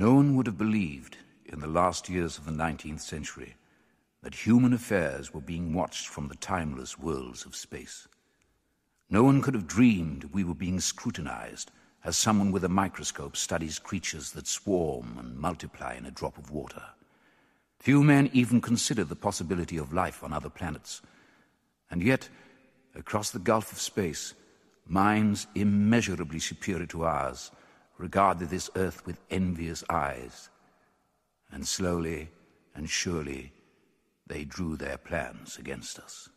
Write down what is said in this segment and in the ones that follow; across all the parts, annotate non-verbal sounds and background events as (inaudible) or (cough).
No one would have believed in the last years of the 19th century that human affairs were being watched from the timeless worlds of space. No one could have dreamed we were being scrutinized as someone with a microscope studies creatures that swarm and multiply in a drop of water. Few men even considered the possibility of life on other planets. And yet, across the gulf of space, minds immeasurably superior to ours regarded this earth with envious eyes. And slowly and surely, they drew their plans against us.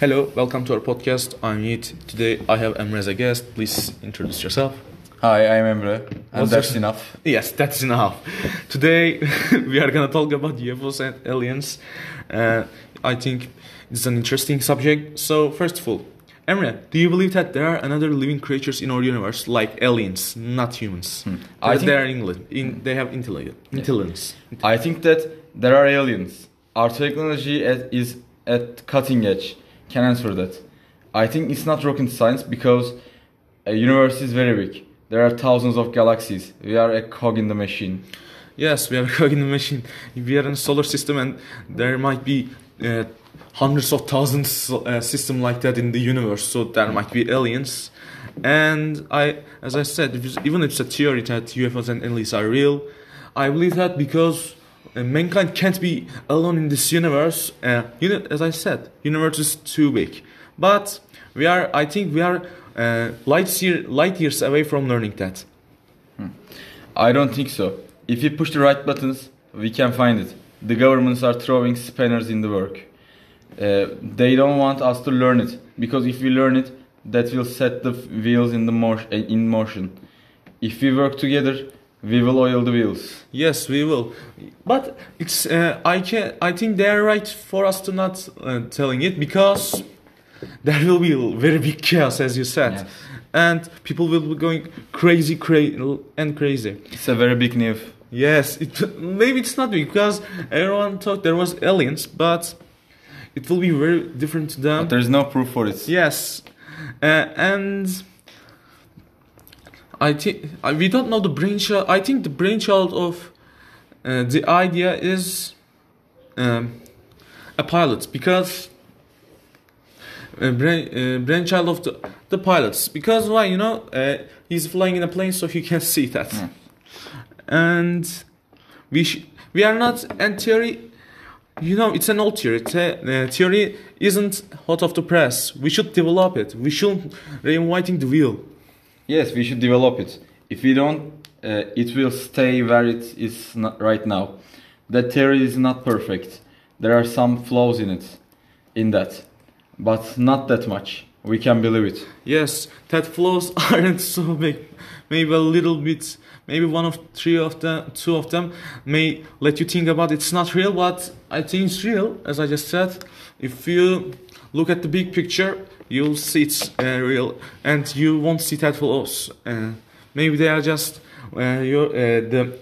Hello, welcome to our podcast. I'm Yiğit. Today I have Emre as a guest. Please introduce yourself. Hi, I'm Emre, and What's that's your- enough. Yes, that's enough. Today (laughs) we are gonna talk about UFOs and aliens. Uh, I think it's an interesting subject. So first of all, Emre, do you believe that there are another living creatures in our universe, like aliens, not humans? I I think- they are England. In, they have intelligence. Intelligence. I think that there are aliens. Our technology is at cutting edge. Can answer that. I think it's not rocket science because a universe is very big. There are thousands of galaxies. We are a cog in the machine. Yes, we are a (laughs) cog in the machine. We are in a solar system, and there might be uh, hundreds of thousands uh, system like that in the universe. So there might be aliens. And I, as I said, even if it's a theory that UFOs and aliens are real, I believe that because uh, mankind can't be alone in this universe. Uh, you know, as I said, universe is too big. But we are, I think, we are uh, light, year, light years away from learning that. I don't think so. If we push the right buttons, we can find it. The governments are throwing spanners in the work. Uh, they don't want us to learn it because if we learn it, that will set the wheels in the in motion. If we work together, we will oil the wheels. Yes, we will. But it's uh, I can I think they are right for us to not uh, telling it because there will be very big chaos as you said, Yes. and people will be going crazy, crazy and crazy. It's a very big news. Yes, it, maybe it's not because everyone thought there was aliens, but it will be very different to them. But there's no proof for it. Yes, uh, and I think we don't know the brainchild. I think the brainchild of uh, the idea is um, a pilot because uh, brain, uh, brainchild of the the pilots because why you know uh, he's flying in a plane so he (laughs) can see that, Hmm. and we sh- we are not and theory you know, it's an old theory. The theory isn't hot off the press. We should develop it. We should reinventing the wheel. Yes, we should develop it. If we don't, uh, it will stay where it is right now. That theory is not perfect. There are some flaws in it, in that, but not that much. We can believe it. Yes, that flaws (laughs) aren't so big. Maybe a little bit. Maybe one of three of them, two of them, may let you think about it's not real, but I think it's real. As I just said, if you look at the big picture, you'll see it's uh, real, and you won't see that flaws. Uh, maybe they are just uh, your uh, the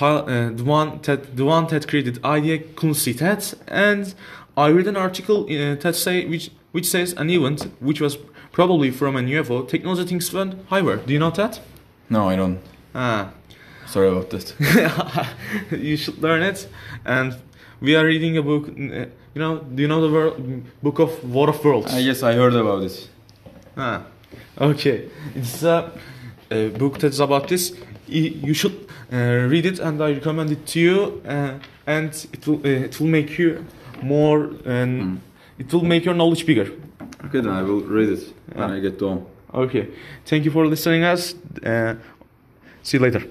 uh, the one that the one that created idea couldn't see that and I read an article uh, that say which which says an event which was probably from an UFO technology things went higher. Do you know that? No, I don't. Ah, Sorry about that. (laughs) you should learn it. And we are reading a book. uh, You know, do you know the world, book of War of Worlds? uh, yes, I heard about it. Ah, okay. It's a, a book that's about this. You should uh, read it, and I recommend it to you. Uh, and it will uh, it will make you more, and it will make your knowledge bigger. Okay, then I will read it when I get home. Okay. Thank you for listening us. Uh, see you later.